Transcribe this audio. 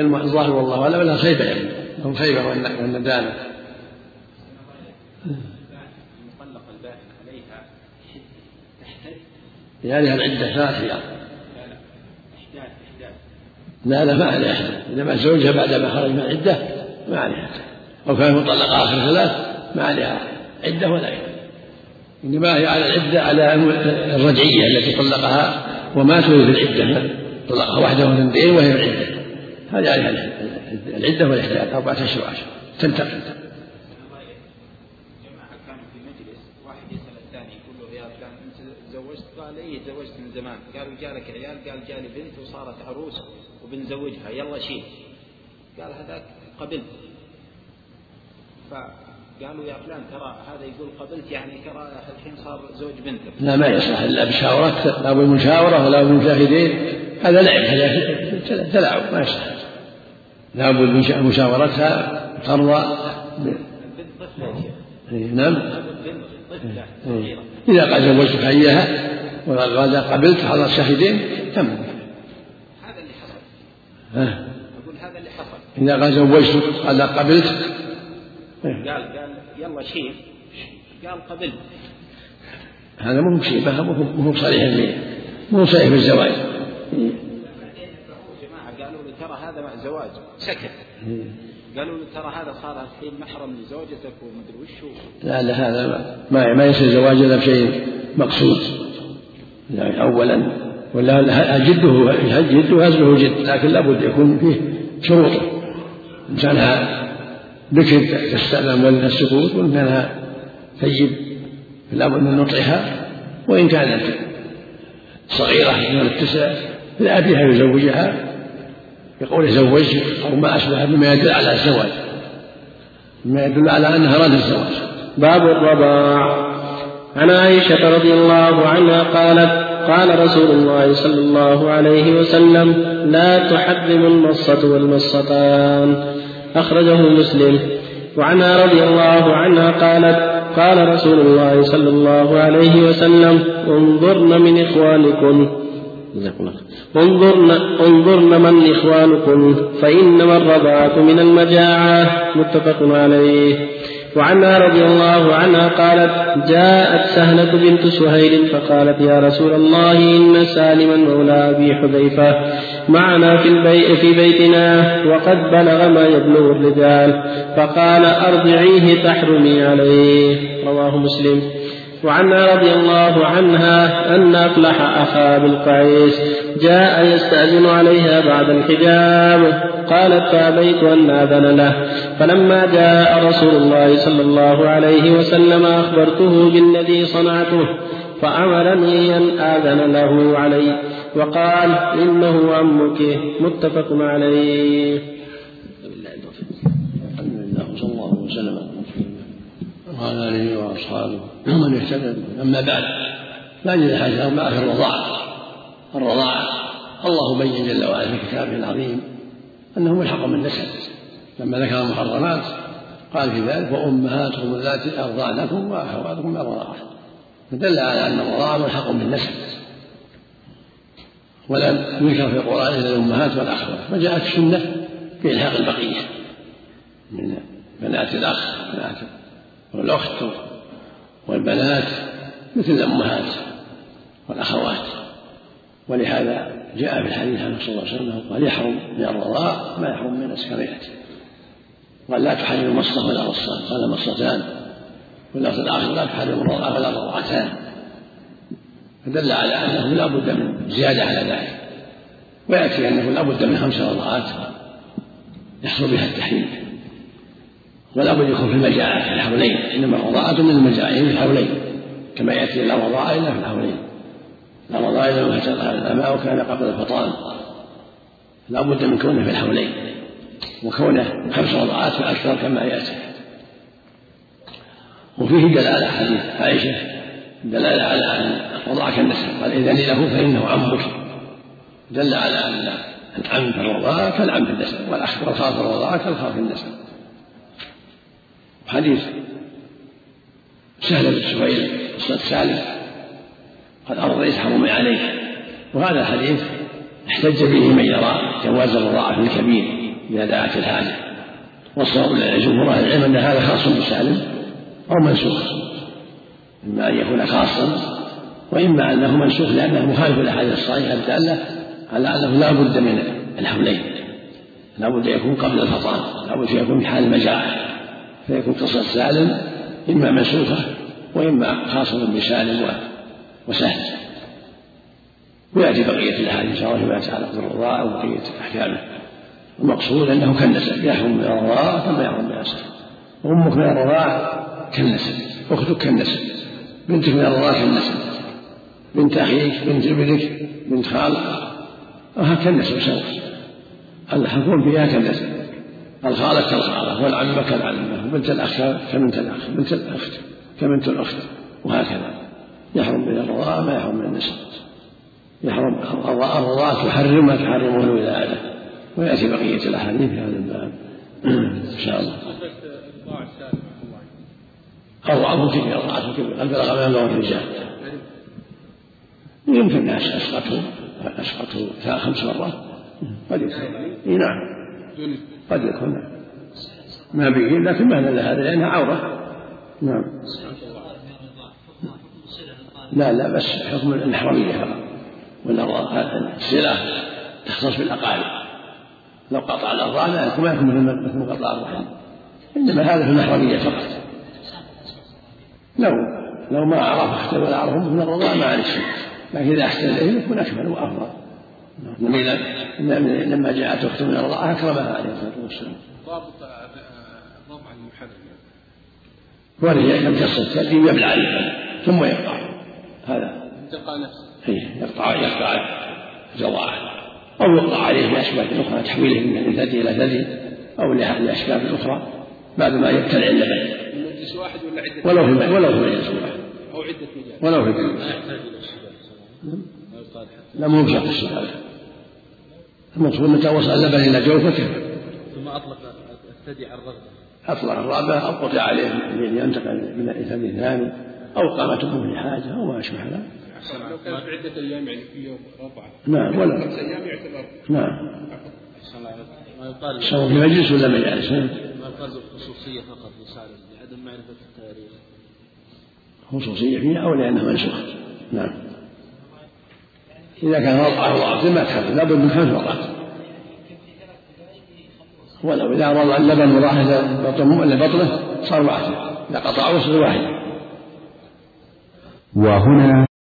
الظاهر والله أعلم أنها خيبة يعني. هم خيبة والندامه يعني العدة ثلاث أيام لا لا ما عليها احداث إذا مات زوجها بعد ما خرج من العدة ما عليها أو كان مطلق آخر ثلاث ما عليها عدة ولا عده إنما هي على العدة على الرجعية التي طلقها ومات وهي في العدة. طلقها واحدة واثنتين وهي في العده هذه عليها العده والاحداث اربعه اشهر وعشر تنتقل قال إيه تزوجت من زمان قالوا جالك عيال قال جالي بنت وصارت عروس وبنزوجها يلا شيل قال هذاك قبلت فقالوا يا فلان ترى هذا يقول قبلت يعني ترى الحين صار زوج بنتك لا ما يصلح الا بشاورات لا بالمشاوره ولا بالمشاهدين هذا لعب هذا تلاعب ما يصلح. لا بد مشاورتها ترضى نعم. إذا قال زوجتك إياها وقال قبلت حضر شاهدين تم. هذا اللي حصل ها؟ أقول هذا اللي حصل إذا قال زوجتك قال قبلت. قال قال يلا شيل قال قبلت. هذا مو مصيبة مو صريح مو صريح بالزواج قالوا له ترى هذا زواج سكت قالوا له ترى هذا صار الحين محرم لزوجتك ومدري وش لا لا هذا ما ما يصير زواج إلا بشيء مقصود. يعني اولا. ولا جده جده هزله جد لكن لابد يكون فيه شروطه ان كانها بكر تستأذن ولد السكوت وان كانها ثيب لابد من نطعها وإن كانت صغيرة من التسع فلأبيها يزوجها؟ يقول زوجت أو ما أشبه مما يدل على الزواج. مما يدل على أنها أرادت الزواج. باب الرضاع. عن عائشة رضي الله عنها قالت قال رسول الله صلى الله عليه وسلم لا تحرم المصة والمصتان أخرجه مسلم. وعنها رضي الله عنها قالت قال رسول الله صلى الله عليه وسلم انظرن من إخوانكم. انظرن انظرن من إخوانكم فإنما الرضاعة من المجاعة. متفق عليه. وعنها رضي الله عنها قالت جاءت سهلة بنت سهيل فقالت يا رسول الله إن سالما مولى أبي حذيفة معنا في, البيت في بيتنا وقد بلغ ما يبلغ الرجال فقال أرضعيه تحرمي عليه. رواه مسلم. وعنها رضي الله عنها أن أفلح أخا بالقعيس جاء يستأذن عليها بعد الحجاب. قالت فأبيت أن آذن له. فلما جاء رسول الله صلى الله عليه وسلم أخبرته بالذي صنعته فأمرني أن آذن له علي وقال إنه عمك متفق عليه. وعلى آله وأصحابه ومن اهتدى أما بعد يجوز الحاجة ما في الرضاعة. الرضاعة الله بين جل وعلا في كتابه العظيم أنه ملحق بالنسب لما ذكر المحرمات قال في ذلك وأمهاتكم اللاتي أرضعنكم وأخواتكم من الرضاعة. فدل على أن الرضاعة ملحق بالنسب ولم يذكر في القرآن إلا الأمهات والأخوات. فجاءت السنة في إلحاق البقية من بنات الأخ بنات والأخت والبنات مثل الأمهات والأخوات. ولهذا جاء في الحديث عن صلى الله عليه وسلم قال يحرم من الرضاء ما يحرم من السكريات. قال لا تحرم المصة ولا مصان قال مصتان واللفظ الآخر لا تحرم الرضاء ولا رضعتان فدل على أنه لا بد من زيادة على ذلك. ويأتي أنه لا بد من خمس رضعات يحصل بها التحريم. ولا بد يكون في المجاعة في الحولين إنما الرضاعة من المجاعة في الحولين. كما يأتي لا رضاعة إلا في الحولين. لا رضاعة إلا ما الماء كان قبل الفطام. لا بد من كونه في الحولين. وكونه خمس رضعات فأكثر كما يأتي. وفيه دلالة حديث عائشة دلالة على أن الرضاعة كالنسب قال إذا له فإنه عمك. دل على أن العم في الرضاعة كالعم في النسب والأخ والخال في الرضاعة كالخال في النسب. حديث سهل بن سهيل قصة سالم قد أرضيت حرمي عليك وهذا الحديث احتج به من يرى جواز الرضاعة في الكبير إذا دعت الحاجة والصواب جمهور أهل العلم أن هذا خاص بسالم أو منسوخ. إما أن يكون خاصا وإما أنه منسوخ لأنه مخالف للأحاديث الصحيحة الدالة على أنه لا بد من الحملين. لا بد يكون قبل الفطام لا بد يكون في حال المجاعة. فيكون قصة سالم إما منسوخة وإما خاصة بسالم وسهل. ويأتي بقية الأحاديث إن شاء الله فيما يتعلق بالرضاعة وبقية أحكامه. المقصود أنه كالنسب يحرم من الرضاعة كما يحرم من النسب وأمك من الرضاعة كالنسب أختك كالنسب بنتك من الرضاعة كالنسب بنت أخيك بنت ابنك بنت خالك كالنسب سوا الحكم فيها كالنسب الخالة كالخالة والعمة كالعمة وبنت الأخ كبنت الأخ بنت الأخت كبنت الأخت وهكذا. يحرم من الرضاعة ما يحرم من النسب يحرم الرضاعة تحرم ما تحرمه الولادة ويأتي بقية الأحاديث في هذا الباب. إن شاء الله. الرضاعة كبيرة الرضاعة كبيرة قد بلغ ما يبلغ الرجال يمكن الناس أسقطه أسقطه خمس مرات. قد يكون. نعم. قد يكون. ما به لكن ما دل هذا لأنها عورة. نعم. لا لا بس حكم الحرمية فقط ولا الصلة تختص بالأقارب. لو قطع يكون ما يكون مثل قطع الرحم إنما هذا في المحرمية فقط. لو لو ما عرف ولا عرفه من الرضاعة ما عليه شيء. لكن إذا أحسن إليه يكون أكمل وأفضل. لما جاءت أخت من الرضاعة أكرمها عليه الصلاة والسلام. ضابط الرضع المحرم. ولذلك لم تصل تأتي يبلع عليه. ثم يقطع. هذا. تلقى نفسه. إيه يقطع يقطع الجوارح أو يقطع عليه بأسباب أخرى تحويله من ثدي إلى ثدي أو لأسباب أخرى بعد ما يبتلع اللبن مجلس واحد ولا عدة؟ ولو في ولو في مجلس واحد. أو عدة مجالس. ولو في مجلس لا مو بشرط الشهادة المقصود متى وصل اللبن إلى جوفته؟ ثم أطلق الثدي على الرغبة. أطلق الرغبة أو قطع عليه لينتقل من الثدي الثاني أو قامت أمه لحاجة أو ما أشبه ذلك. لو كان في عدة أيام يعني في يوم ربعة نعم ولا. خمس أيام يعتبر نعم. ما يقال سواء في مجلس ولا مجالس ما يقال خصوصية فقط لسالم لعدم معرفة التاريخ. خصوصية فيها أو لأنها منسوخة. نعم. إذا كان وضعه ضعف ما تحرم لابد من خمس مرات ولو إذا وضع اللبن وراح إلى بطنه صار واحد. إذا قطعه صار واحد. وهنا